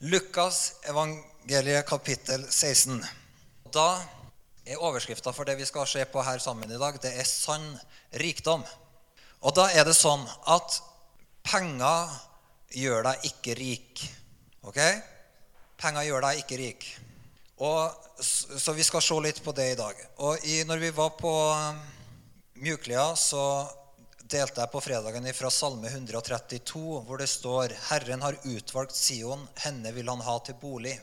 Lukas evangeliet kapittel 16. Da er overskrifta for det vi skal se på her sammen i dag, det er sann rikdom. Og da er det sånn at penger gjør deg ikke rik. Ok? Penger gjør deg ikke rik. Og, så vi skal se litt på det i dag. Og i, når vi var på um, Mjuklia, så delte jeg på fredagen fra Salme 132, hvor det står Herren har utvalgt Sion, henne vil han ha til bolig.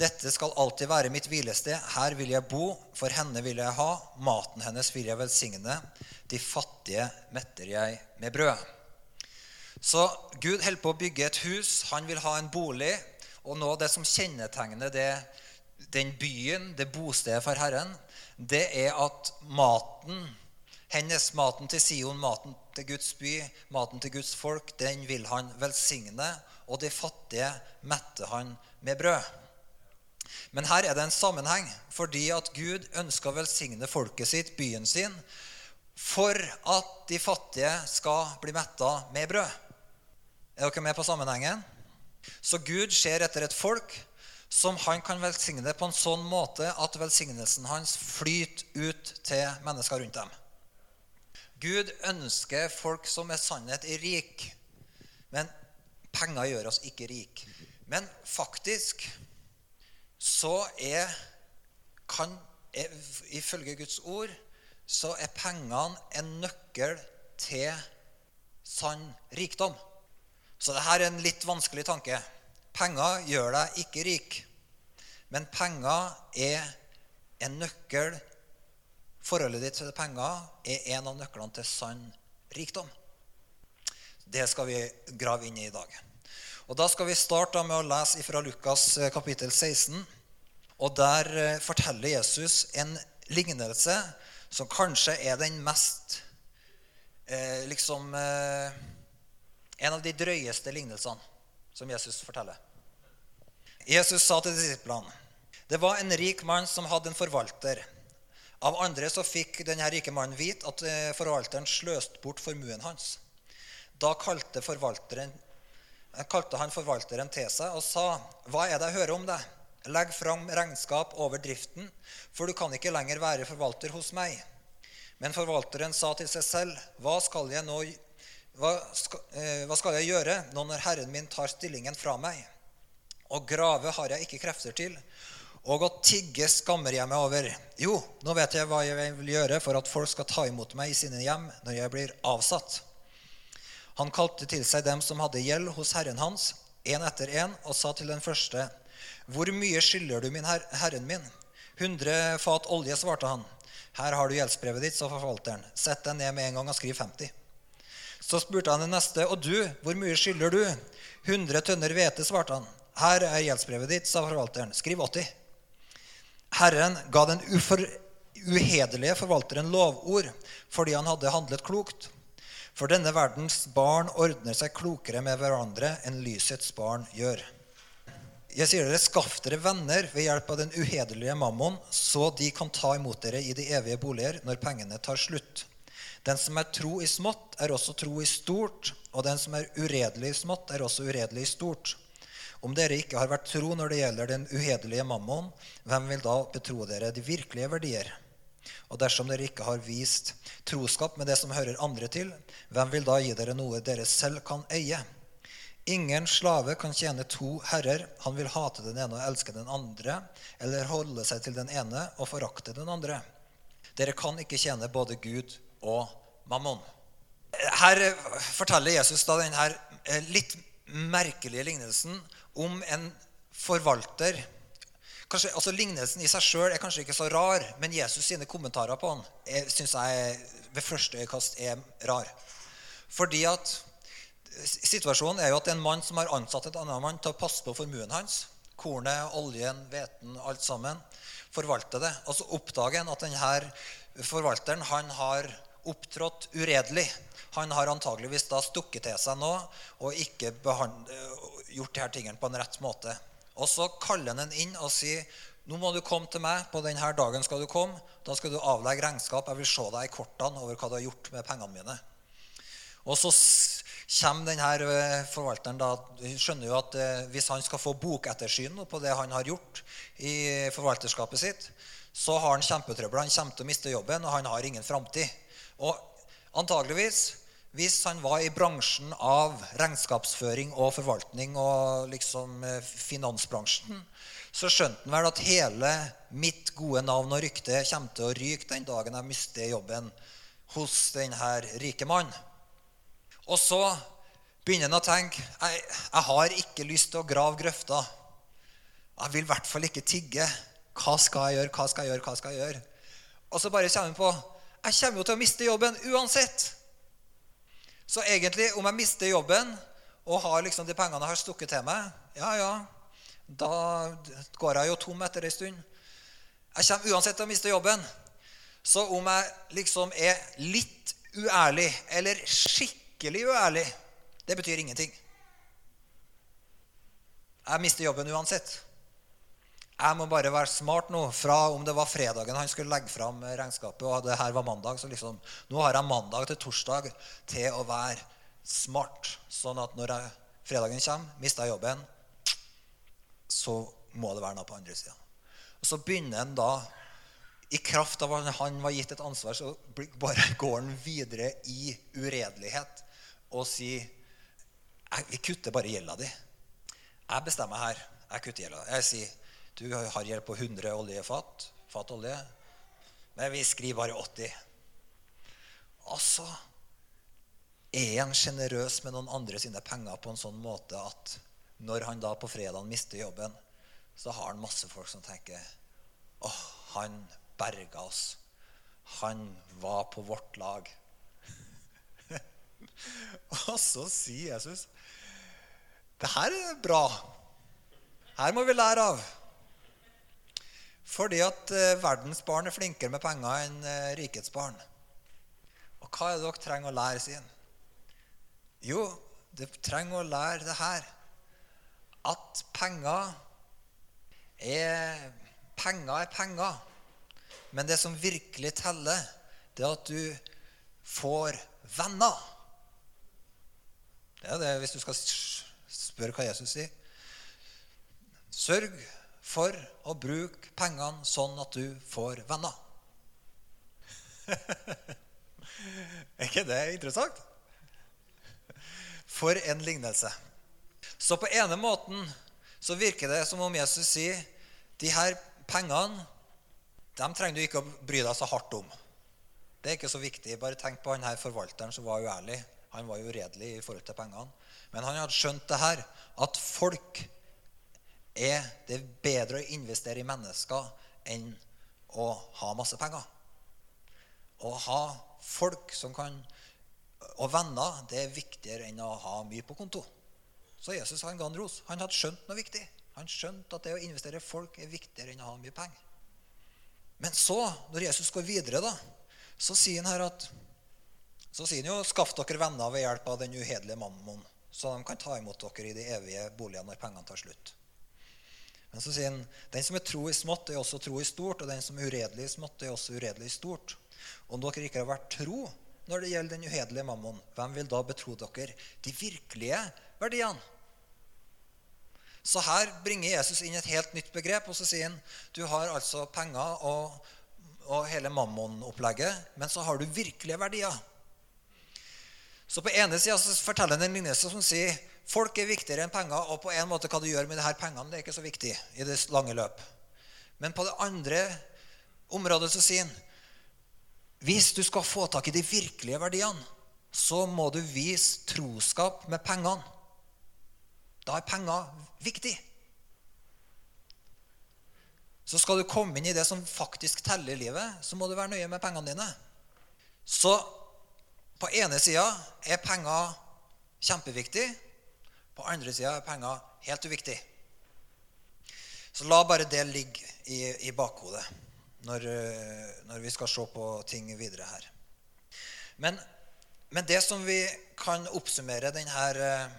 Dette skal alltid være mitt hvilested. Her vil jeg bo, for henne vil jeg ha. Maten hennes vil jeg velsigne. De fattige metter jeg med brød. Så Gud holder på å bygge et hus. Han vil ha en bolig. Og noe av det som kjennetegner det, den byen, det bostedet for Herren, det er at maten hennes, maten til Sion, maten til Guds by, maten til Guds folk, den vil han velsigne, og de fattige metter han med brød. Men her er det en sammenheng, fordi at Gud ønsker å velsigne folket sitt, byen sin, for at de fattige skal bli metta med brød. Er dere med på sammenhengen? Så Gud ser etter et folk som han kan velsigne på en sånn måte at velsignelsen hans flyter ut til mennesker rundt dem. Gud ønsker folk som er sannhet i rik. Men penger gjør oss ikke rik. Men faktisk så er, kan, er Ifølge Guds ord så er pengene en nøkkel til sann rikdom. Så dette er en litt vanskelig tanke. Penger gjør deg ikke rik. Men penger er en nøkkel Forholdet ditt til penger er en av nøklene til sann rikdom. Det skal vi grave inn i i dag. Og Da skal vi starte med å lese fra Lukas eh, kapittel 16. Og Der eh, forteller Jesus en lignelse som kanskje er den mest eh, liksom eh, En av de drøyeste lignelsene som Jesus forteller. Jesus sa til disiplene det var en rik mann som hadde en forvalter. Av andre så fikk denne rike mannen vite at eh, forvalteren sløste bort formuen hans. Da kalte, eh, kalte, han forvalteren til seg og sa, 'Hva er det jeg hører om deg?' 'Legg fram regnskap over driften, for du kan ikke lenger være forvalter hos meg.' Men forvalteren sa til seg selv, 'Hva skal jeg, nå, hva skal, eh, hva skal jeg gjøre nå når herren min tar stillingen fra meg?' 'Og grave har jeg ikke krefter til.' Og å tigge skammer jeg meg over. Jo, nå vet jeg hva jeg vil gjøre for at folk skal ta imot meg i sine hjem når jeg blir avsatt. Han kalte til seg dem som hadde gjeld hos herren hans, én etter én, og sa til den første, Hvor mye skylder du min her herren min? Hundre fat olje, svarte han. Her har du gjeldsbrevet ditt, sa forvalteren. Sett deg ned med en gang og skriv 50. Så spurte han den neste, Og du, hvor mye skylder du? Hundre tønner hvete, svarte han. Her er gjeldsbrevet ditt, sa forvalteren. Skriv 80. Herren ga den uhederlige forvalteren lovord fordi han hadde handlet klokt. For denne verdens barn ordner seg klokere med hverandre enn lysets barn gjør. Jeg sier dere, Skaff dere venner ved hjelp av den uhederlige mammon, så de kan ta imot dere i de evige boliger når pengene tar slutt. Den som er tro i smått, er også tro i stort, og den som er uredelig i smått, er også uredelig i stort. Om dere ikke har vært tro når det gjelder den uhederlige mammon, hvem vil da betro dere de virkelige verdier? Og dersom dere ikke har vist troskap med det som hører andre til, hvem vil da gi dere noe dere selv kan eie? Ingen slave kan tjene to herrer. Han vil hate den ene og elske den andre, eller holde seg til den ene og forakte den andre. Dere kan ikke tjene både Gud og mammon. Her forteller Jesus da denne eh, litt merkelige lignelsen om en forvalter. Kanskje, altså Lignelsen i seg sjøl er kanskje ikke så rar, men Jesus sine kommentarer på den syns jeg ved første øyekast er rar. Fordi at Situasjonen er jo at det er en mann som har ansatt et annet mann til å passe på formuen hans. Kornet, oljen, hveten, alt sammen. Forvalte det. Og så oppdager han at denne forvalteren han har opptrådt uredelig. Han har antageligvis da stukket til seg noe og ikke gjort de her tingene på en rett måte. Og så kaller han en inn og sier nå må du komme til meg. På denne dagen skal du komme. Da skal du avlegge regnskap. Jeg vil se deg i kortene over hva du har gjort med pengene mine. Og så kommer denne eh, forvalteren da, skjønner jo at eh, hvis han skal få bokettersyn på det han har gjort i forvalterskapet sitt, så har han kjempetrøbbel. Han kommer til å miste jobben, og han har ingen framtid. Og antageligvis, hvis han var i bransjen av regnskapsføring og forvaltning og liksom eh, finansbransjen, så skjønte han vel at hele mitt gode navn og rykte kommer til å ryke den dagen jeg mister jobben hos denne rike mannen. Og så begynner han å tenke jeg, jeg har ikke lyst til å grave grøfta. Jeg vil i hvert fall ikke tigge. Hva skal jeg gjøre? Hva skal jeg gjøre? Hva skal jeg gjøre? Og så bare kommer han på jeg kommer jo til å miste jobben uansett. Så egentlig, om jeg mister jobben og har liksom de pengene jeg har stukket til meg, ja, ja, da går jeg jo tom etter ei stund. Jeg kommer uansett til å miste jobben. Så om jeg liksom er litt uærlig eller skikkelig uærlig, det betyr ingenting. Jeg mister jobben uansett. Jeg må bare være smart nå. Fra om det var fredagen han skulle legge fram regnskapet, og det her var mandag, så liksom, nå har jeg mandag til torsdag til å være smart. Sånn at når jeg, fredagen kommer, mister jeg jobben, så må det være noe på andre sida. Og så begynner han da i kraft av at han var gitt et ansvar, så bare går han videre i uredelighet og sier vi kutter bare gjelda di. Jeg bestemmer her. Jeg kutter gjelda. Jeg sier du har hjelp på 100 oljefat, fat olje, men vi skriver bare 80. Altså er han sjenerøs med noen andre sine penger på en sånn måte at når han da på fredag mister jobben, så har han masse folk som tenker åh, han berga oss. Han var på vårt lag. Og så sier Jesus det her er bra. Her må vi lære av. Fordi at eh, verdens barn er flinkere med penger enn eh, rikets barn. Og hva er det dere trenger å lære, sier Jo, dere trenger å lære det her. At penger er Penger er penger. Men det som virkelig teller, det er at du får venner. Det er det hvis du skal spørre hva Jesus sier. Sørg for å bruke pengene sånn at du får venner. er ikke det interessant? For en lignelse. Så på ene måten så virker det som om Jesus sier de her pengene dem trenger du ikke å bry deg så hardt om. Det er ikke så viktig. Bare tenk på han her forvalteren som var uærlig. Han var uredelig i forhold til pengene. Men han hadde skjønt det her, at folk er det bedre å investere i mennesker enn å ha masse penger. Å ha folk som kan, og venner det er viktigere enn å ha mye på konto. Så Jesus han ga en ros. Han hadde skjønt noe viktig. Han skjønte at det å investere i folk er viktigere enn å ha mye penger. Men så, når Jesus går videre, da, så sier han her at så sier han jo 'skaff dere venner ved hjelp av den uhederlige mammon', så de kan ta imot dere i de evige boligene når pengene tar slutt. Men så sier han den som er tro i smått, er også tro i stort, og den som er uredelig i smått, er også uredelig i stort. Om dere ikke har vært tro når det gjelder den uhederlige mammon, hvem vil da betro dere de virkelige verdiene? Så her bringer Jesus inn et helt nytt begrep, og så sier han du har altså penger og, og hele mammon-opplegget, men så har du virkelige verdier. Så på ene sida forteller han en lignelse som sier folk er viktigere enn penger, og på en måte hva du gjør med de her pengene, det er ikke så viktig i det lange løp. Men på det andre området så sier han hvis du skal få tak i de virkelige verdiene, så må du vise troskap med pengene. Da er penger viktig. Så skal du komme inn i det som faktisk teller i livet, så må du være nøye med pengene dine. Så på ene sida er penger kjempeviktig. På andre sida er penger helt uviktig. Så la bare det ligge i, i bakhodet når, når, vi skal se på ting videre her. Men, men det som vi kan oppsummere denne eh,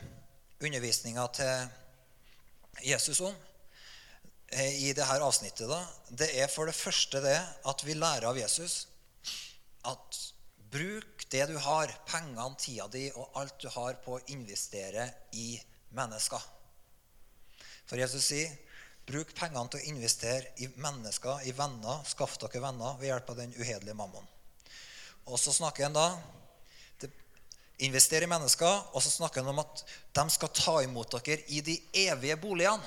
undervisninga til Jesus om eh, i dette avsnittet, da, det er for det første det at vi lærer av Jesus at Bruk det du har, pengene, tida di og alt du har, på å investere i mennesker. For Jesus sier, bruk pengene til å investere i mennesker, i venner. Skaff dere venner ved hjelp av den uhederlige mammon. Og så snakker han da Investere i mennesker, og så snakker han om at de skal ta imot dere i de evige boligene.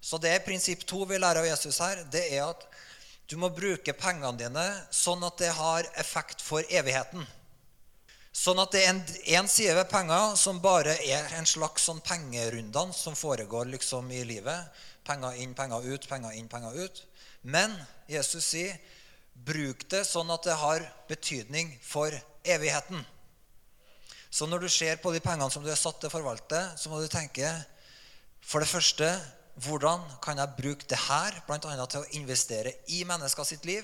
Så det er prinsipp to vi lærer av Jesus her. Det er at du må bruke pengene dine sånn at det har effekt for evigheten. Sånn at det er en, en side ved penger som bare er en slags sånn pengerundene som foregår liksom i livet. Penger inn, penger ut, penger inn, penger ut. Men Jesus sier bruk det sånn at det har betydning for evigheten. Så når du ser på de pengene som du er satt til å forvalte, så må du tenke for det første hvordan kan jeg bruke det her bl.a. til å investere i mennesker sitt liv?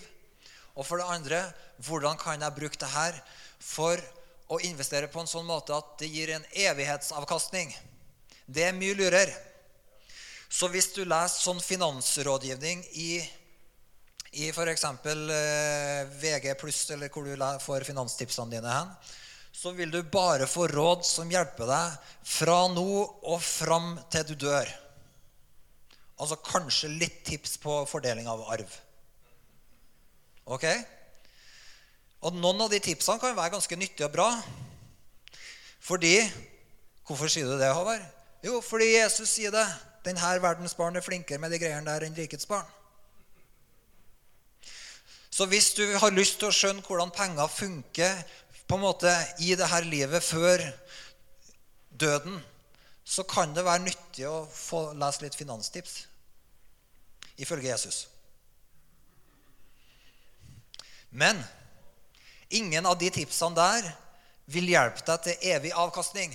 Og for det andre hvordan kan jeg bruke det her for å investere på en sånn måte at det gir en evighetsavkastning? Det er mye lurer. Så hvis du leser sånn finansrådgivning i, i f.eks. Eh, VG pluss, eller hvor du får finanstipsene dine hen, så vil du bare få råd som hjelper deg fra nå og fram til du dør. Altså kanskje litt tips på fordeling av arv. Ok? Og noen av de tipsene kan være ganske nyttige og bra. Fordi Hvorfor sier du det, Håvard? Jo, fordi Jesus sier det. Denne verdens barn er flinkere med de greiene der enn rikets barn. Så hvis du har lyst til å skjønne hvordan penger funker på en måte i dette livet før døden, så kan det være nyttig å få lese litt finanstips, ifølge Jesus. Men ingen av de tipsene der vil hjelpe deg til evig avkastning.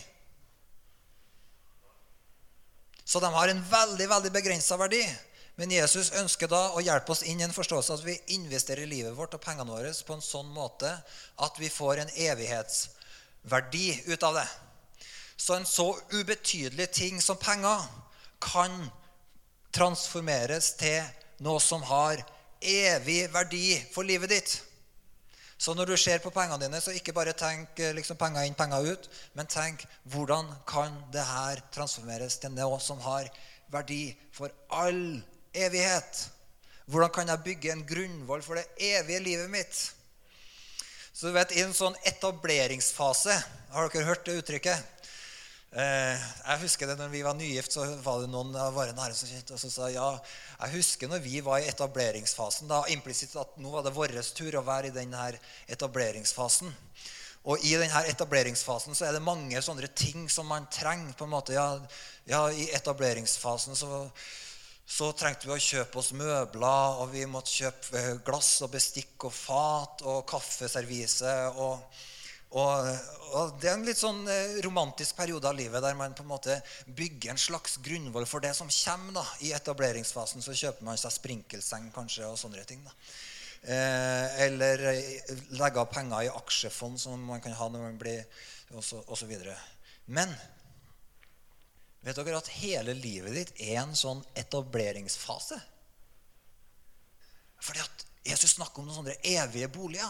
Så de har en veldig veldig begrensa verdi. Men Jesus ønsker da å hjelpe oss inn i en forståelse at vi investerer livet vårt og pengene våre på en sånn måte at vi får en evighetsverdi ut av det. Så en så ubetydelig ting som penger kan transformeres til noe som har evig verdi for livet ditt. Så når du ser på pengene dine, så ikke bare tenk eh, liksom, penger inn, penger ut, men tenk hvordan kan det her transformeres til noe som har verdi for all evighet. Hvordan kan jeg bygge en grunnvoll for det evige livet mitt? Så du vet, I en sånn etableringsfase Har dere hørt det uttrykket? Eh, jeg husker det når vi var nygift, så var det noen av våre nære som sa ja, jeg husker når vi var i etableringsfasen. da Implisitt at nå var det vår tur å være i denne etableringsfasen. Og i denne etableringsfasen så er det mange sånne ting som man trenger. på en måte, ja, ja I etableringsfasen så så trengte vi å kjøpe oss møbler, og vi måtte kjøpe glass og bestikk og fat og kaffeservise. Og, og, og, Det er en litt sånn eh, romantisk periode av livet der man på en måte bygger en slags grunnvoll for det som kommer. da. I etableringsfasen så kjøper man seg sprinkelseng kanskje og sånne ting. da. Eh, eller eh, legger penger i aksjefond som man kan ha når man blir osv. Men Vet dere at hele livet ditt er en sånn etableringsfase? Fordi at Jesus snakker om noen sånne evige boliger.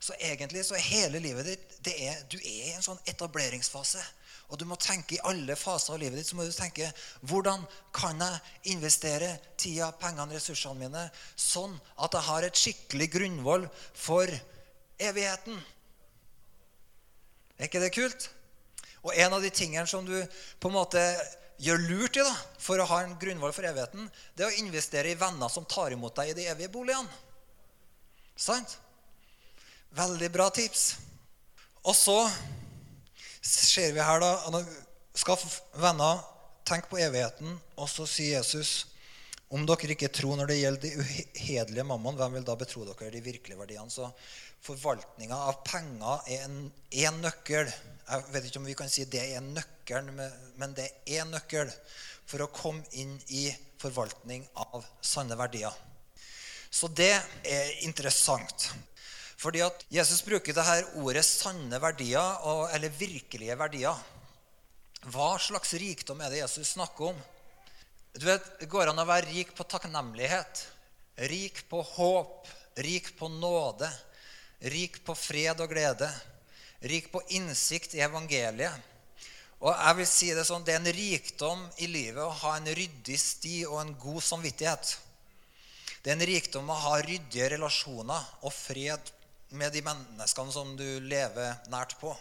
Så egentlig så er hele livet ditt er, Du er i en sånn etableringsfase. Og du må tenke i alle faser av livet ditt så må du tenke hvordan kan jeg investere tida, pengene, ressursene mine sånn at jeg har et skikkelig grunnvoll for evigheten? Er ikke det kult? Og en av de tingene som du på en måte gjør lurt i da, for å ha en grunnvoll for evigheten, det er å investere i venner som tar imot deg i de evige boligene. Sant? Veldig bra tips. Og så ser vi her, da Skaff venner, tenk på evigheten. Og så sier Jesus om dere ikke tror når det gjelder de uhederlige mammon, hvem vil da betro dere de virkelige verdiene? Så forvaltninga av penger er en, en nøkkel jeg vet ikke om vi kan si det er nøkkelen, men det er en nøkkel for å komme inn i forvaltning av sanne verdier. Så det er interessant. Fordi at Jesus bruker det her ordet 'sanne verdier' eller 'virkelige verdier'. Hva slags rikdom er det Jesus snakker om? Du vet, går an å være rik på takknemlighet, rik på håp, rik på nåde, rik på fred og glede, rik på innsikt i evangeliet. Og jeg vil si Det sånn, det er en rikdom i livet å ha en ryddig sti og en god samvittighet. Det er en rikdom å ha ryddige relasjoner og fred med de menneskene som du lever nært på.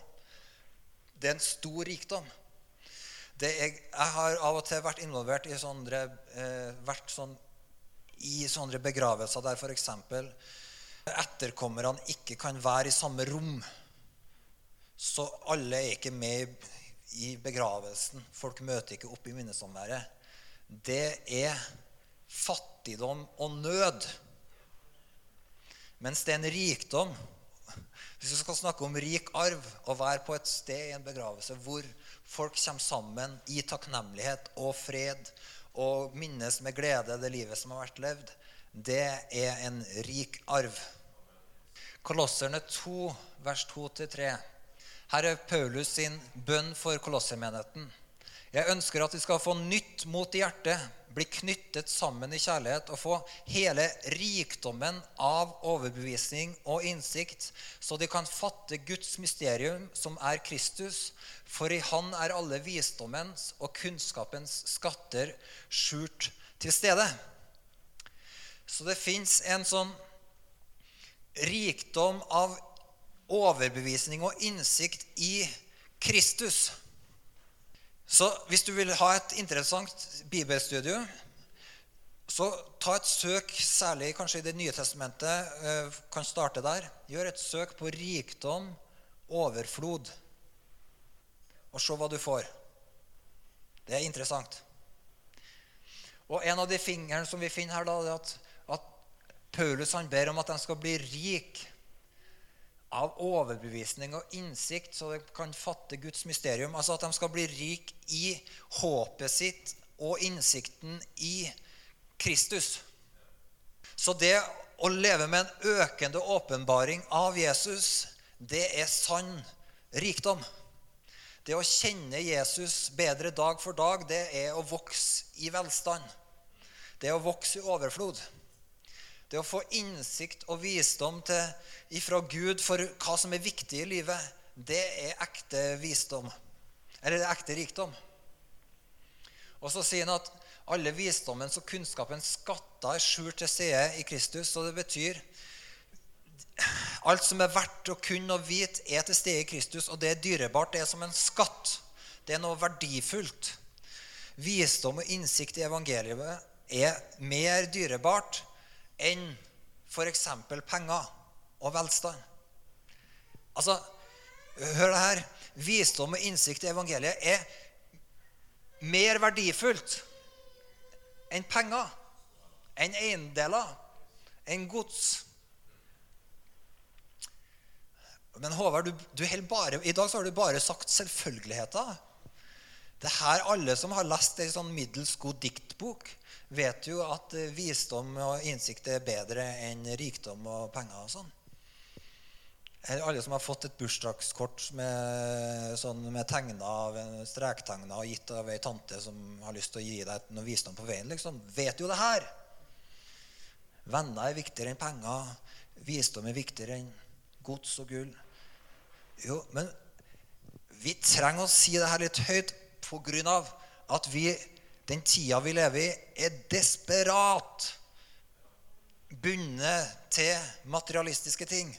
Det er en stor rikdom. Er, jeg har av og til vært involvert i sånne, eh, vært sånn, i sånne begravelser der f.eks. etterkommerne ikke kan være i samme rom. Så alle er ikke med i begravelsen. Folk møter ikke opp i minnesamværet. Det er fattigdom og nød. Mens det er en rikdom Hvis vi skal snakke om rik arv og være på et sted i en begravelse hvor folk kommer sammen i takknemlighet og fred og minnes med glede det livet som har vært levd, det er en rik arv. Kolosserne 2, vers 2-3. Her er Paulus sin bønn for kolossermenigheten. Jeg ønsker at de skal få nytt mot i hjertet, bli knyttet sammen i kjærlighet og få hele rikdommen av overbevisning og innsikt, så de kan fatte Guds mysterium, som er Kristus. For i Han er alle visdommens og kunnskapens skatter skjult til stede. Så det fins en sånn rikdom av overbevisning og innsikt i Kristus. Så hvis du vil ha et interessant bibelstudium, så ta et søk, særlig kanskje i Det nye testamentet. Eh, kan starte der. Gjør et søk på rikdom, overflod, og se hva du får. Det er interessant. Og En av de fingrene som vi finner her, da, er at, at Paulus han ber om at de skal bli rik av overbevisning og innsikt, så de kan fatte Guds mysterium. Altså at de skal bli rik i håpet sitt og innsikten i Kristus. Så det å leve med en økende åpenbaring av Jesus, det er sann rikdom. Det å kjenne Jesus bedre dag for dag, det er å vokse i velstand. Det er å vokse i overflod. Det å få innsikt og visdom til, ifra Gud for hva som er viktig i livet, det er ekte visdom. Eller det er ekte rikdom. Og så sier han at alle visdommens og kunnskapens skatter er skjult til side i Kristus. Og det betyr alt som er verdt å kunne og vite, er til stede i Kristus. Og det er dyrebart. Det er som en skatt. Det er noe verdifullt. Visdom og innsikt i evangeliet er mer dyrebart enn f.eks. penger og velstand. Altså, hør det her. Visdom og innsikt i evangeliet er mer verdifullt enn penger, enn eiendeler, enn gods. Men Håvard, du, du bare, i dag har du bare sagt selvfølgeligheter. Det her Alle som har lest ei sånn middels god diktbok, vet jo at eh, visdom og innsikt er bedre enn rikdom og penger og sånn. Alle som har fått et bursdagskort med, sånn, med tegna strektegna og gitt av ei tante som har lyst til å gi deg noe visdom på veien, liksom, vet jo det her. Venner er viktigere enn penger. Visdom er viktigere enn gods og gull. Jo, men vi trenger å si det her litt høyt på grunn av at vi den tida vi lever i, er desperat bundet til materialistiske ting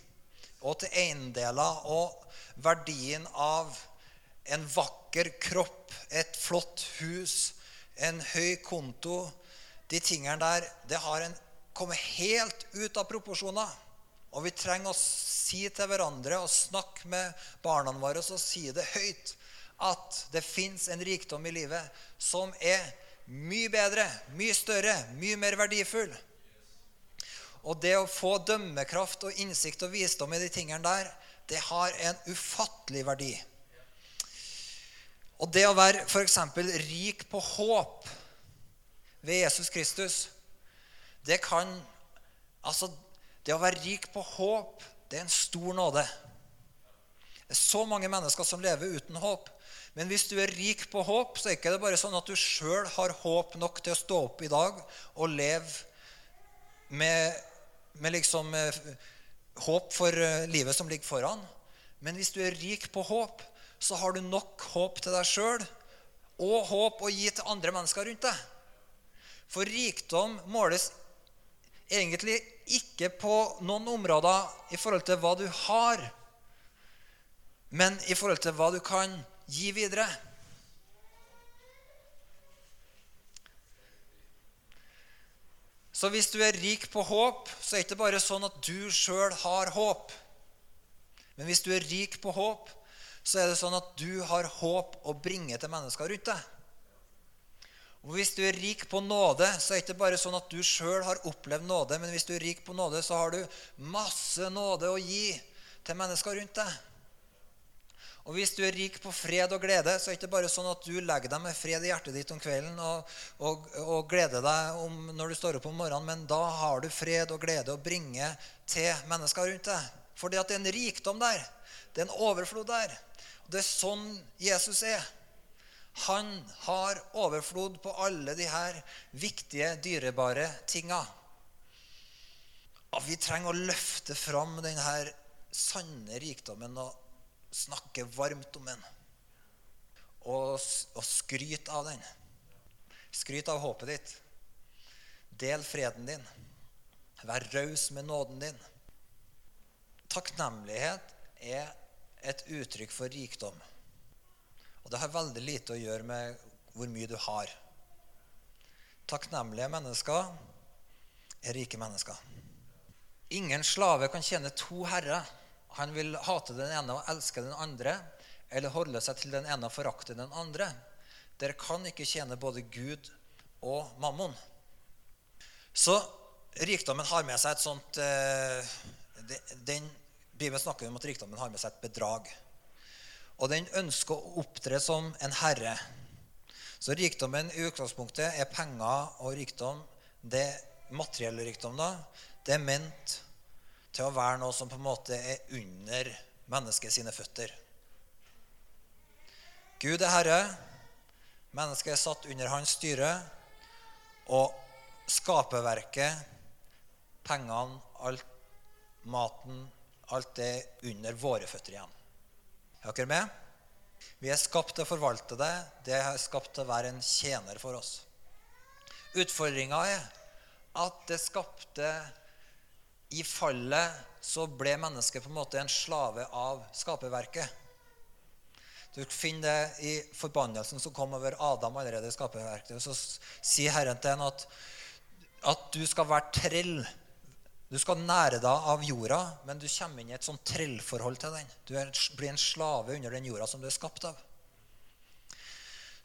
og til eiendeler og verdien av en vakker kropp, et flott hus, en høy konto De tingene der det har en kommet helt ut av proporsjoner. Og vi trenger å si til hverandre og snakke med barna våre og si det høyt at det fins en rikdom i livet som er mye bedre, mye større, mye mer verdifull. Og det å få dømmekraft og innsikt og visdom i de tingene der, det har en ufattelig verdi. Og det å være f.eks. rik på håp ved Jesus Kristus, det kan Altså, det å være rik på håp, det er en stor nåde. Det er så mange mennesker som lever uten håp. Men hvis du er rik på håp, så er det ikke bare sånn at du sjøl har håp nok til å stå opp i dag og leve med, med liksom håp for eh, livet som ligger foran. Men hvis du er rik på håp, så har du nok håp til deg sjøl og håp å gi til andre mennesker rundt deg. For rikdom måles egentlig ikke på noen områder i forhold til hva du har, men i forhold til hva du kan gi videre. Så hvis du er rik på håp, så er det ikke bare sånn at du sjøl har håp. Men hvis du er rik på håp, så er det sånn at du har håp å bringe til mennesker rundt deg. Og Hvis du er rik på nåde, så er det ikke bare sånn at du sjøl har opplevd nåde, men hvis du er rik på nåde, så har du masse nåde å gi til mennesker rundt deg. Og hvis du er rik på fred og glede, så er det ikke bare sånn at du legger deg med fred i hjertet ditt om kvelden og, og, og gleder deg om når du står opp om morgenen, men da har du fred og glede å bringe til mennesker rundt deg. Fordi at det er en rikdom der. Det er en overflod der. Det er sånn Jesus er. Han har overflod på alle de her viktige, dyrebare tinga. Vi trenger å løfte fram denne sanne rikdommen og snakke varmt om den. Og, og skryt av den. Skryt av håpet ditt. Del freden din. Vær raus med nåden din. Takknemlighet er et uttrykk for rikdom. Og det har veldig lite å gjøre med hvor mye du har. Takknemlige mennesker er rike mennesker. Ingen slave kan tjene to herrer. Han vil hate den ene og elske den andre, eller holde seg til den ene og forakte den andre. Dere kan ikke tjene både Gud og mammon. Så rikdommen har med seg et sånt eh, den, Bibelen snakker om at rikdommen har med seg et bedrag. Og den ønsker å opptre som en herre. Så rikdommen i utgangspunktet er penger og rikdom. Det materielle rikdom da, det er ment til å være noe som på en måte er under mennesket sine føtter. Gud er herre. Mennesket er satt under hans styre. Og skaperverket, pengene, alt, maten, alt er under våre føtter igjen. Er dere med? Vi er skapt til å forvalte det. Det er skapt til å være en tjener for oss. Utfordringa er at det skapte i fallet så ble mennesket på en måte en slave av skaperverket. Du finner det i forbannelsen som kom over Adam allerede i skaperverket. Så sier Herren til ham at, at du skal være trell. Du skal nære deg av jorda, men du kommer inn i et sånt trellforhold til den. Du blir en slave under den jorda som du er skapt av.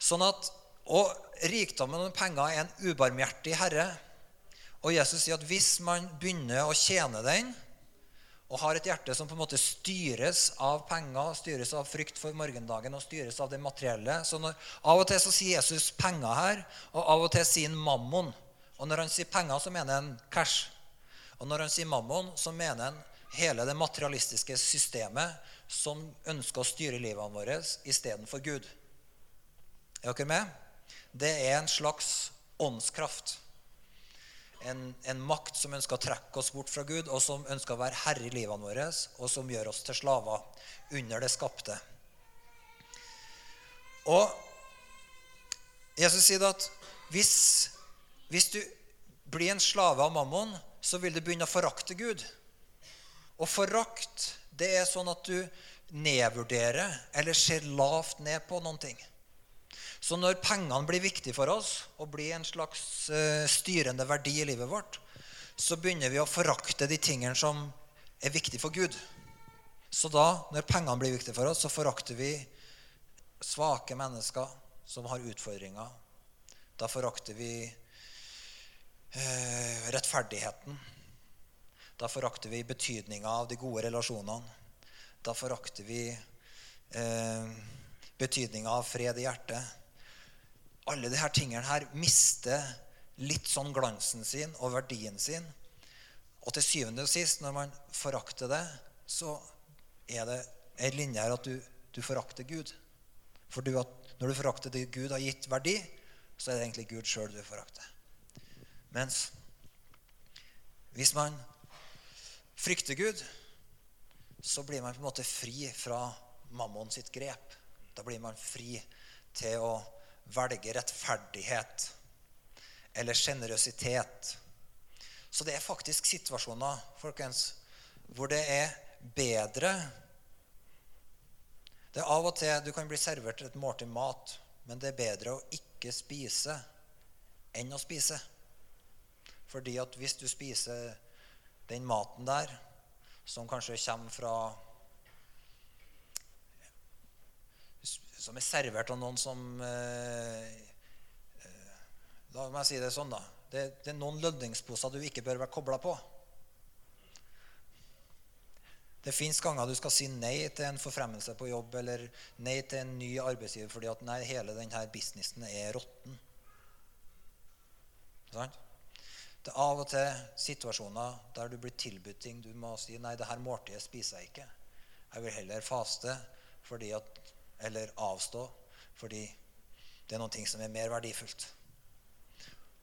Sånn at, Og rikdommen og penger er en ubarmhjertig herre og Jesus sier at hvis man begynner å tjene den, og har et hjerte som på en måte styres av penger, styres av frykt for morgendagen og styres av det materielle så når, Av og til så sier Jesus penger her, og av og til sier han mammon. Og når han sier penger, så mener han cash. Og når han sier mammon, så mener han hele det materialistiske systemet som ønsker å styre livene våre istedenfor Gud. Er dere med? Det er en slags åndskraft en, en, makt som ønsker å trekke oss bort fra Gud, og som ønsker å være herre i livene våre, og som gjør oss til slaver under det skapte. Og Jesus sier at hvis, hvis du blir en slave av mammon, så vil du begynne å forakte Gud. Og forakt, det er sånn at du nedvurderer eller ser lavt ned på noen ting. Så når pengene blir viktige for oss og blir en slags uh, styrende verdi i livet vårt, så begynner vi å forakte de tingene som er viktige for Gud. Så da, når pengene blir viktige for oss, så forakter vi svake mennesker som har utfordringer. Da forakter vi eh, rettferdigheten. Da forakter vi betydninga av de gode relasjonene. Da forakter vi eh, betydninga av fred i hjertet alle disse tingene her mister litt sånn glansen sin og verdien sin. Og til syvende og sist, når man forakter det, så er det en linje her at du, du forakter Gud. For du, når du forakter det Gud har gitt verdi, så er det egentlig Gud sjøl du forakter. Mens hvis man frykter Gud, så blir man på en måte fri fra mammon sitt grep. Da blir man fri til å velge rettferdighet eller sjenerøsitet. Så det er faktisk situasjoner folkens, hvor det er bedre Det er av og til du kan bli servert et måltid mat, men det er bedre å ikke spise enn å spise. Fordi at hvis du spiser den maten der, som kanskje kommer fra Som er servert av noen som eh, eh, La meg si det sånn, da. Det, det er noen lønningsposer du ikke bør være kobla på. Det fins ganger du skal si nei til en forfremmelse på jobb eller nei til en ny arbeidsgiver fordi at nei, hele denne businessen er råtten. Sånn? Det er av og til situasjoner der du blir tilbudt ting. Du må si nei, det her måltidet spiser jeg ikke. Jeg vil heller faste fordi at, eller avstå fordi det er ting som er mer verdifullt.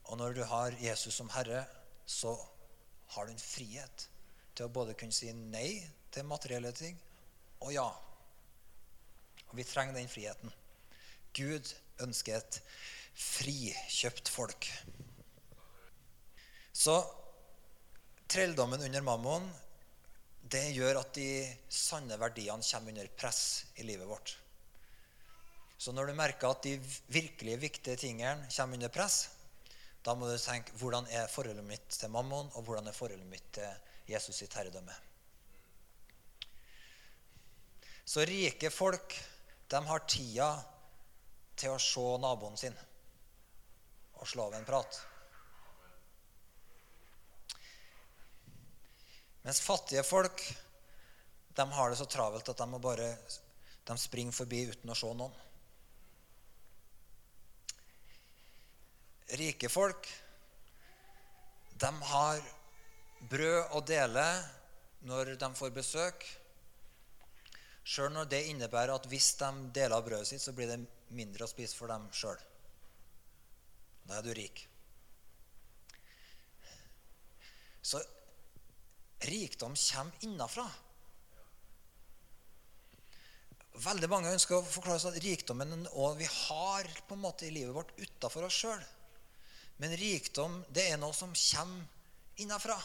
Og når du har Jesus som herre, så har du en frihet til å både kunne si nei til materielle ting og ja. Og vi trenger den friheten. Gud ønsker et frikjøpt folk. Så trelldommen under mammon det gjør at de sanne verdiene kommer under press i livet vårt. Så når du merker at de virkelig viktige tingene kommer under press, da må du tenke hvordan er forholdet mitt til mammon, og hvordan er forholdet mitt til Jesus sitt herredømme. Så rike folk de har tida til å se naboen sin og slå av en prat. Mens fattige folk de har det så travelt at de må bare de springer forbi uten å se noen. Rike folk de har brød å dele når de får besøk. Sjøl når det innebærer at hvis de deler brødet sitt, så blir det mindre å spise for dem sjøl. Da er du rik. Så rikdom kommer innafra. Veldig mange ønsker å forklare seg at rikdommen og vi har på en måte i livet vårt utafor oss sjøl. Men rikdom det er noe som kommer innafra.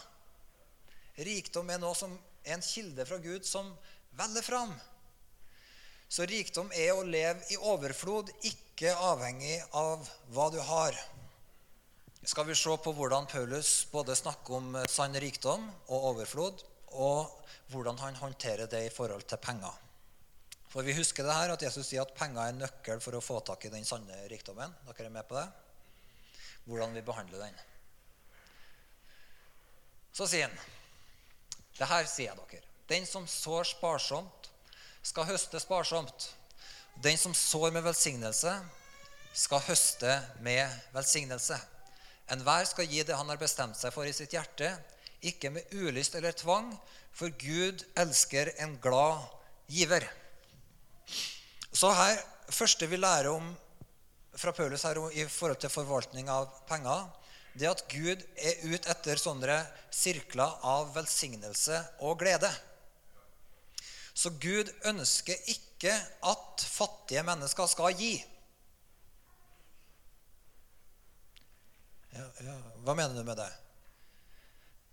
Rikdom er noe som er en kilde fra Gud som veller fram. Så rikdom er å leve i overflod, ikke avhengig av hva du har skal vi se på hvordan Paulus både snakker om eh, sann rikdom og overflod, og hvordan han håndterer det i forhold til penger. For vi husker det her at Jesus sier at penger er nøkkel for å få tak i den sanne rikdommen. Dere er med på det? Hvordan vi behandler den. Så sier han Det her sier jeg dere. Den som sår sparsomt, skal høste sparsomt. Den som sår med velsignelse, skal høste med velsignelse. Enhver skal gi det han har bestemt seg for i sitt hjerte, ikke med ulyst eller tvang, for Gud elsker en glad giver. Så her, første vi lærer om fra Paulus her i forhold til forvaltning av penger, det at Gud er ute etter sånne sirkler av velsignelse og glede. Så Gud ønsker ikke at fattige mennesker skal gi. Ja, ja. Hva mener du med det?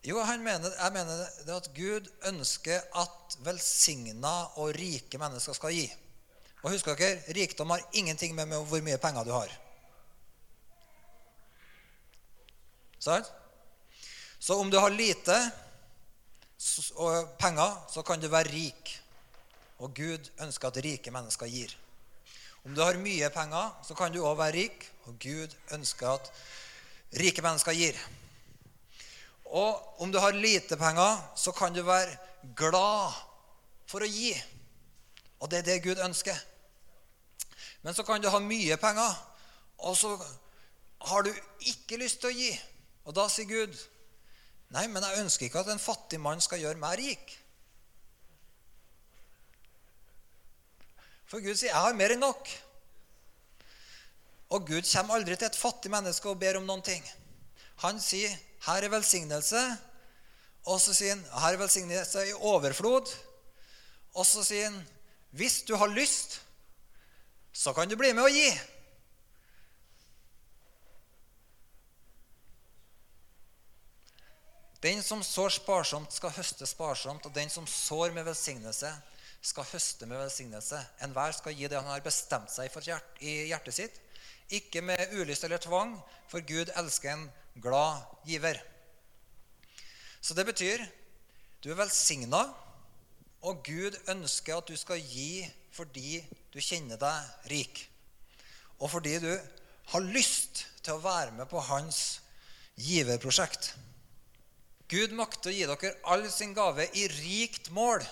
Jo, mener, jeg mener at Gud ønsker at velsigna og rike mennesker skal gi. Og husk dere, rikdom har ingenting med, hvor mye penger du har. Sant? Så om du har lite penger, så kan du være rik. Og Gud ønsker at rike mennesker gir. Om du har mye penger, så kan du òg være rik. Og Gud ønsker at rike mennesker gir. Og om du har lite penger, så kan du være glad for å gi. Og det er det Gud ønsker. Men så kan du ha mye penger, og så har du ikke lyst til å gi. Og da sier Gud, 'Nei, men jeg ønsker ikke at en fattig mann skal gjøre meg rik.' For Gud sier, 'Jeg har mer enn nok'. Og Gud kommer aldri til et fattig menneske og ber om noen ting. Han sier 'her er velsignelse', og så sier han 'her er velsignelse i overflod'. Og så sier han, hvis du har lyst, så kan du bli med og gi. Den som sår sparsomt, skal høste sparsomt, og den som sår med velsignelse, skal høste med velsignelse. Enhver skal gi det han har bestemt seg for i hjertet sitt, ikke med ulyst eller tvang, for Gud elsker en glad giver. Så det betyr du er velsigna, og Gud ønsker at du skal gi fordi du kjenner deg rik, og fordi du har lyst til å være med på hans giverprosjekt. Gud makter å gi dere all sin gave i rikt mål,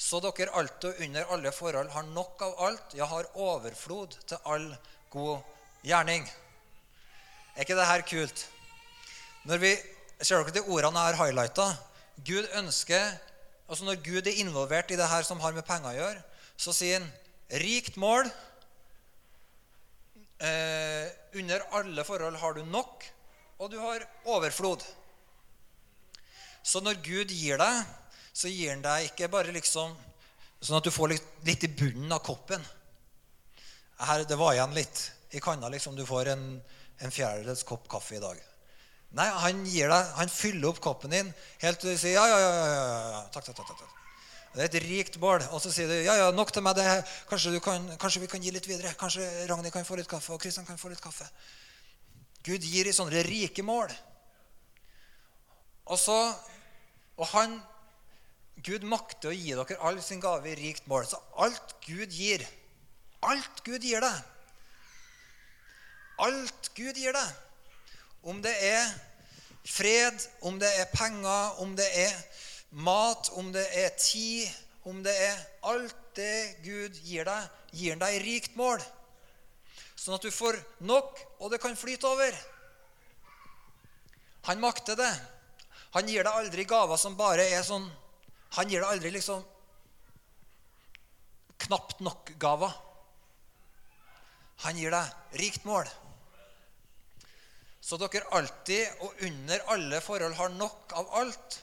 så dere alt og under alle forhold har nok av alt, ja, har overflod til all god gjerning. Er ikke det her kult? Når vi, Ser dere de ordene jeg har highlighta? Gud ønsker altså Når Gud er involvert i det her som har med penger å gjøre, så sier han rikt mål. Eh, under alle forhold har du nok, og du har overflod. Så når Gud gir deg, så gir han deg ikke bare liksom sånn at du får litt, litt i bunnen av koppen. Her, det var igjen litt i kanna. liksom Du får en, en fjerdedels kopp kaffe i dag. Nei, han gir deg, han fyller opp koppen din helt til du sier ja, ja, ja, ja. Takk, takk, takk, takk. Det er et rikt bål. Og så sier du ja, ja, nok til meg. det Kanskje, kan, kanskje vi kan gi litt videre. Kanskje Ragnhild kan få litt kaffe, og Kristian kan få litt kaffe. Gud gir i sånne rike mål. Og så og han, Gud makter å gi dere all sin gave i rikt mål. Så alt Gud gir, alt Gud gir deg Alt Gud gir deg, om det er fred, om det er penger, om det er mat, om det er tid, om det er Alt det Gud gir deg, gir han deg rikt mål. Sånn at du får nok, og det kan flyte over. Han makter det. Han gir deg aldri gaver som bare er sånn Han gir deg aldri liksom knapt nok-gaver. Han gir deg rikt mål. Så dere alltid og under alle forhold har nok av alt.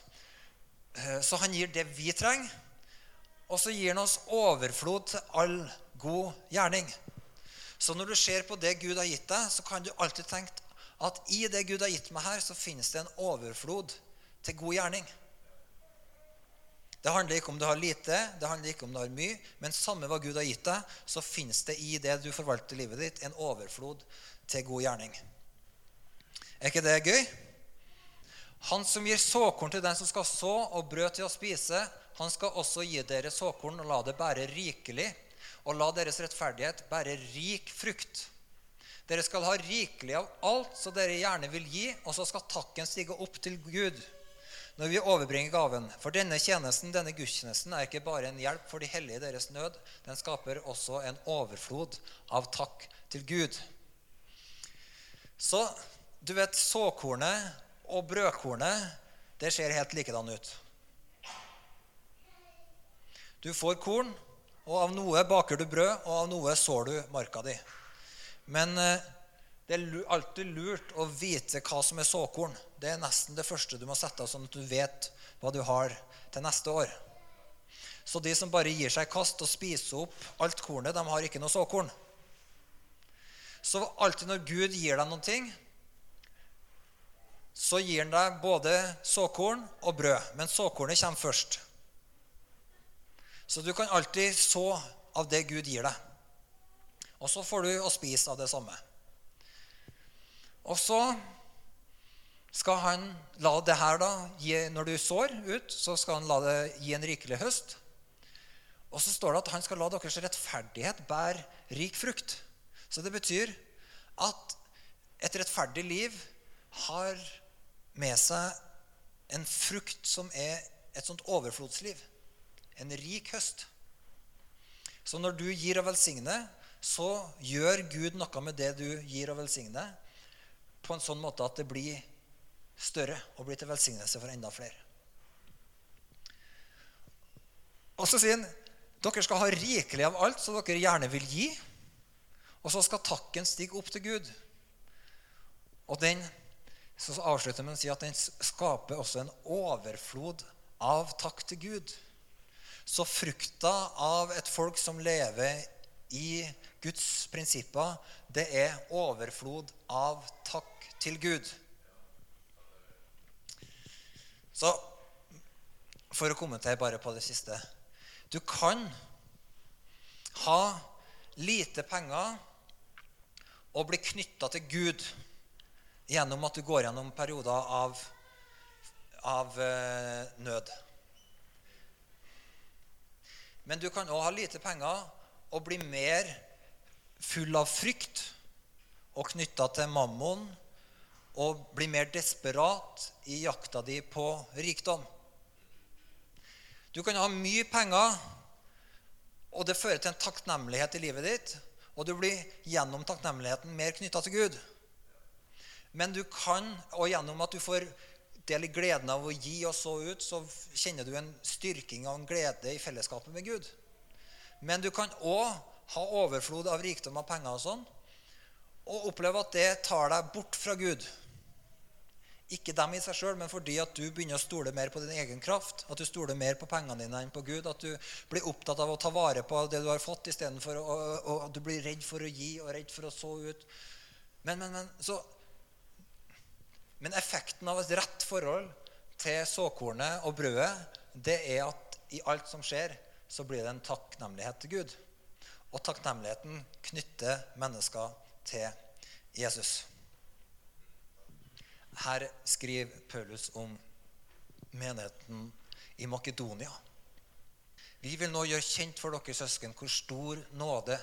Eh, så han gir det vi trenger, og så gir han oss overflod til all god gjerning. Så når du ser på det Gud har gitt deg, så kan du alltid tenke at i det Gud har gitt meg her, så finnes det en overflod til god gjerning. Det handler ikke om du har lite, det handler ikke om du har mye, men samme hva Gud har gitt deg, så finnes det i det du forvalter livet ditt, en overflod til god gjerning. Er ikke det gøy? Han som gir såkorn til den som skal så, og brød til å spise, han skal også gi dere såkorn og la det bære rikelig, og la deres rettferdighet bære rik frukt. Dere skal ha rikelig av alt som dere gjerne vil gi, og så skal takken stige opp til Gud når vi overbringer gaven. For denne tjenesten, denne gudstjenesten, er ikke bare en hjelp for de hellige i deres nød. Den skaper også en overflod av takk til Gud. Så du vet, såkornet og brødkornet, det ser helt likedan ut. Du får korn, og av noe baker du brød, og av noe sår du marka di. Men eh, det er alltid lurt å vite hva som er såkorn. Det er nesten det første du må sette av, sånn at du vet hva du har til neste år. Så de som bare gir seg i kast og spiser opp alt kornet, de har ikke noe såkorn. Så alltid når Gud gir deg noen ting, så gir han deg både såkorn og brød. Men såkornet kommer først. Så du kan alltid så av det Gud gir deg. Og så får du å spise av det samme. Og så skal han la det her da, gi, Når du sår ut, så skal han la det gi en rikelig høst. Og så står det at han skal la deres rettferdighet bære rik frukt. Så det betyr at et rettferdig liv har med seg en frukt som er et sånt overflodsliv. En rik høst. Så når du gir og velsigner, så gjør Gud noe med det du gir og velsigner på en sånn måte at det blir større og blir til velsignelse for enda flere. Og så sier han dere skal ha rikelig av alt som dere gjerne vil gi. Og så skal takken stige opp til Gud. Og den så avslutter med å si at den skaper også en overflod av takk til Gud. Så frukta av et folk som lever i Guds prinsipper, det er overflod av takk til Gud. Så for å kommentere bare på det siste Du kan ha lite penger og bli knytta til Gud gjennom at du går gjennom perioder av, av eh, nød. Men du kan òg ha lite penger og bli mer full av frykt og knytta til mammon og bli mer desperat i jakta di på rikdom. Du kan ha mye penger, og det fører til en takknemlighet i livet ditt. Og du blir gjennom takknemligheten mer knytta til Gud. Men du kan, og gjennom at du får del i gleden av å gi og så ut, så kjenner du en styrking av en glede i fellesskapet med Gud. Men du kan òg ha overflod av rikdom av penger og sånn, og oppleve at det tar deg bort fra Gud. Ikke dem i seg sjøl, men fordi at du begynner å stole mer på din egen kraft. At du stoler mer på pengene dine enn på Gud. At du blir opptatt av å ta vare på det du har fått, istedenfor at du blir redd for å gi og redd for å så ut. Men, men, men, så, men effekten av et rett forhold til såkornet og brødet, det er at i alt som skjer, så blir det en takknemlighet til Gud. Og takknemligheten knytter mennesker til Jesus. Her skriver Paulus om menigheten i Makedonia. Vi vil nå gjøre kjent for dere søsken hvor stor nåde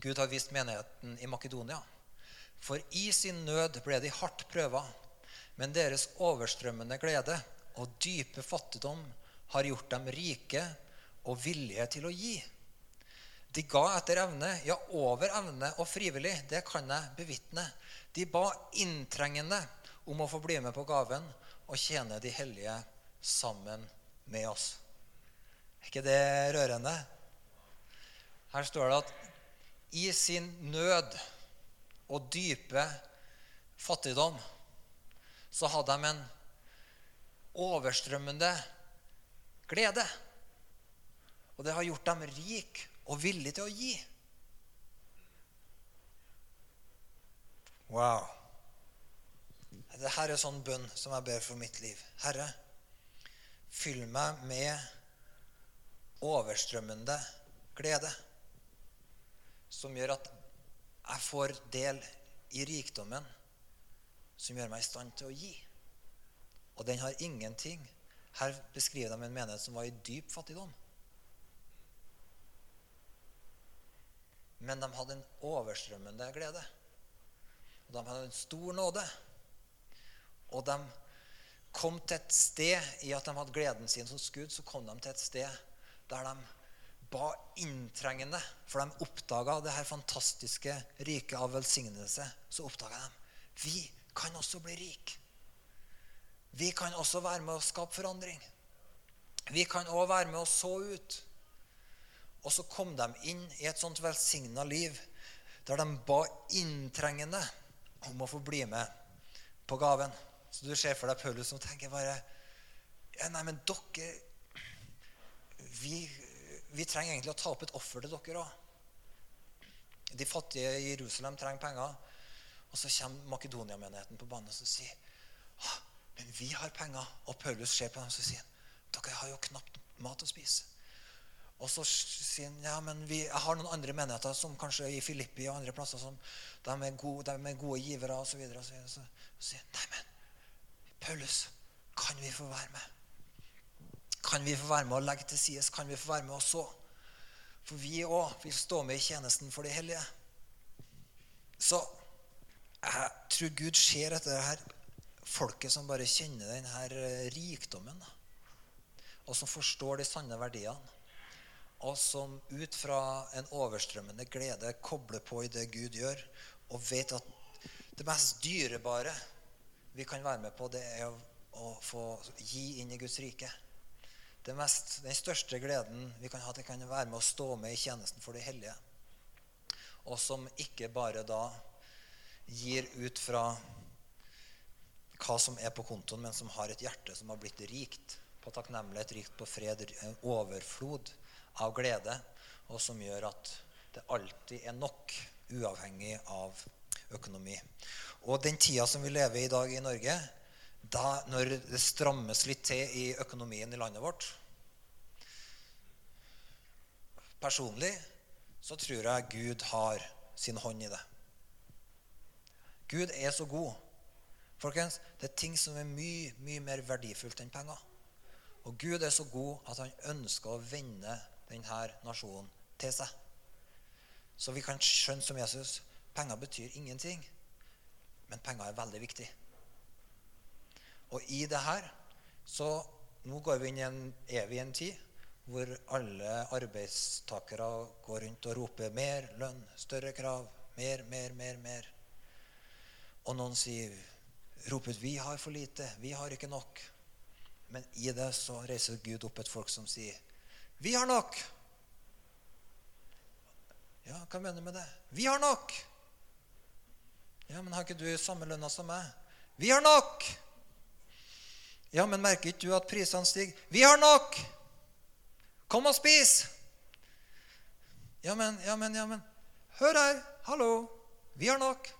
Gud har vist menigheten i Makedonia. For i sin nød ble de hardt prøva, men deres overstrømmende glede og dype fattigdom har gjort dem rike og villige til å gi. De ga etter evne, ja, over evne og frivillig. Det kan jeg bevitne. De ba inntrengende om å få bli med på gaven og tjene de hellige sammen med oss. Er ikke det rørende? Her står det at i sin nød og dype fattigdom så hadde de en overstrømmende glede. Og det har gjort dem rik og villige til å gi. Wow. Dette er sånn bønn som jeg ber for mitt liv. Herre, fyll meg med overstrømmende glede, som gjør at jeg får del i rikdommen som gjør meg i stand til å gi. Og den har ingenting Her beskriver de en menighet som var i dyp fattigdom. Men de hadde en overstrømmende glede. Og de hadde en stor nåde. Og de kom til et sted i at de hadde gleden sin som skudd, så kom de til et sted der de ba inntrengende. For de oppdaga det her fantastiske riket av velsignelse. Så oppdaga de vi kan også bli rik. Vi kan også være med å skape forandring. Vi kan òg være med å så ut. Og så kom de inn i et sånt velsigna liv der de ba inntrengende om å få bli med på gaven. Så du ser for deg Paulus som tenker bare ja, Nei, men dere vi, vi, trenger egentlig å ta opp et offer til dere òg. De fattige i Jerusalem trenger penger. Og så kommer Makedonia-menigheten på banen og sier ah, men vi har penger. Og Paulus ser på dem og sier dere har jo knapt mat å spise. Og så sier han ja, men vi, jeg har noen andre menigheter, som kanskje i Filippi og andre plasser, som de er gode, de er gode givere osv. Så, videre, og så, så, sier han nei, men Paulus, kan vi få være med? Kan vi få være med å legge til side? Kan vi få være med å så? For vi òg vil stå med i tjenesten for de hellige. Så jeg tror Gud ser etter det her folket som bare kjenner denne eh, rikdommen. Og som forstår de sanne verdiene. Og som ut fra en overstrømmende glede kobler på i det Gud gjør, og vet at det mest dyrebare vi kan være med på, det er å, få gi inn i Guds rike. Mest, den største gleden vi kan ha, det kan være med å stå med i tjenesten for de hellige. Og som ikke bare da gir ut fra hva som er på kontoen, men som har et hjerte som har blitt rikt på takknemlighet, rikt på fred, en overflod av glede, og som gjør at det alltid er nok, uavhengig av økonomi. Og den tida som vi lever i i dag i Norge, da når det strammes litt til i økonomien i landet vårt Personlig så tror jeg Gud har sin hånd i det. Gud er så god. Folkens, Det er ting som er mye, mye mer verdifullt enn penger. Og Gud er så god at han ønsker å vende denne nasjonen til seg. Så vi kan skjønne som Jesus penger betyr ingenting. Men penger er veldig viktig. Og i det her så Nå går vi inn i en evig en tid hvor alle arbeidstakere går rundt og roper mer lønn, større krav, mer, mer, mer, mer. Og noen sier, roper ut 'Vi har for lite. Vi har ikke nok.' Men i det så reiser Gud opp et folk som sier, 'Vi har nok.' Ja, hva mener du med det? 'Vi har nok.' Ja, men har ikke du samme lønna som meg? 'Vi har nok.' Ja, men merker ikke du at prisene stiger? 'Vi har nok.' Kom og spis! Ja, men, ja, men, ja, men. Hør her. Hallo. Vi har nok.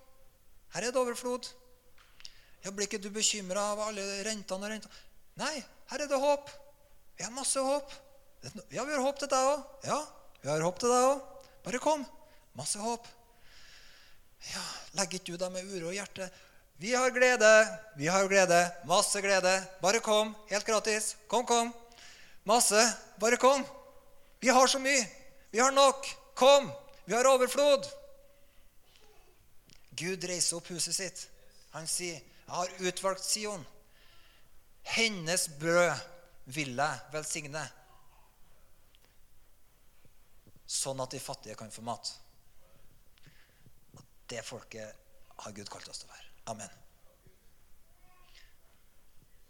Her er det overflod. Ja, Blir ikke du bekymra av alle rentene og rentene? Nei, her er det håp. Vi har masse håp. Ja, vi har håp til deg òg. Ja, vi har håp til deg òg. Bare kom. Masse håp. Ja, Legger ikke du deg med uro i hjertet? Vi har glede. Vi har glede. Masse glede. Bare kom. Helt gratis. Kom, kom. Masse. Bare kom. Vi har så mye. Vi har nok. Kom. Vi har overflod. Gud reiser opp huset sitt. Han sier, 'Jeg har utvalgt Sion'. Hennes brød vil jeg velsigne, sånn at de fattige kan få mat. Og det folket har Gud kalt oss til å være. Amen.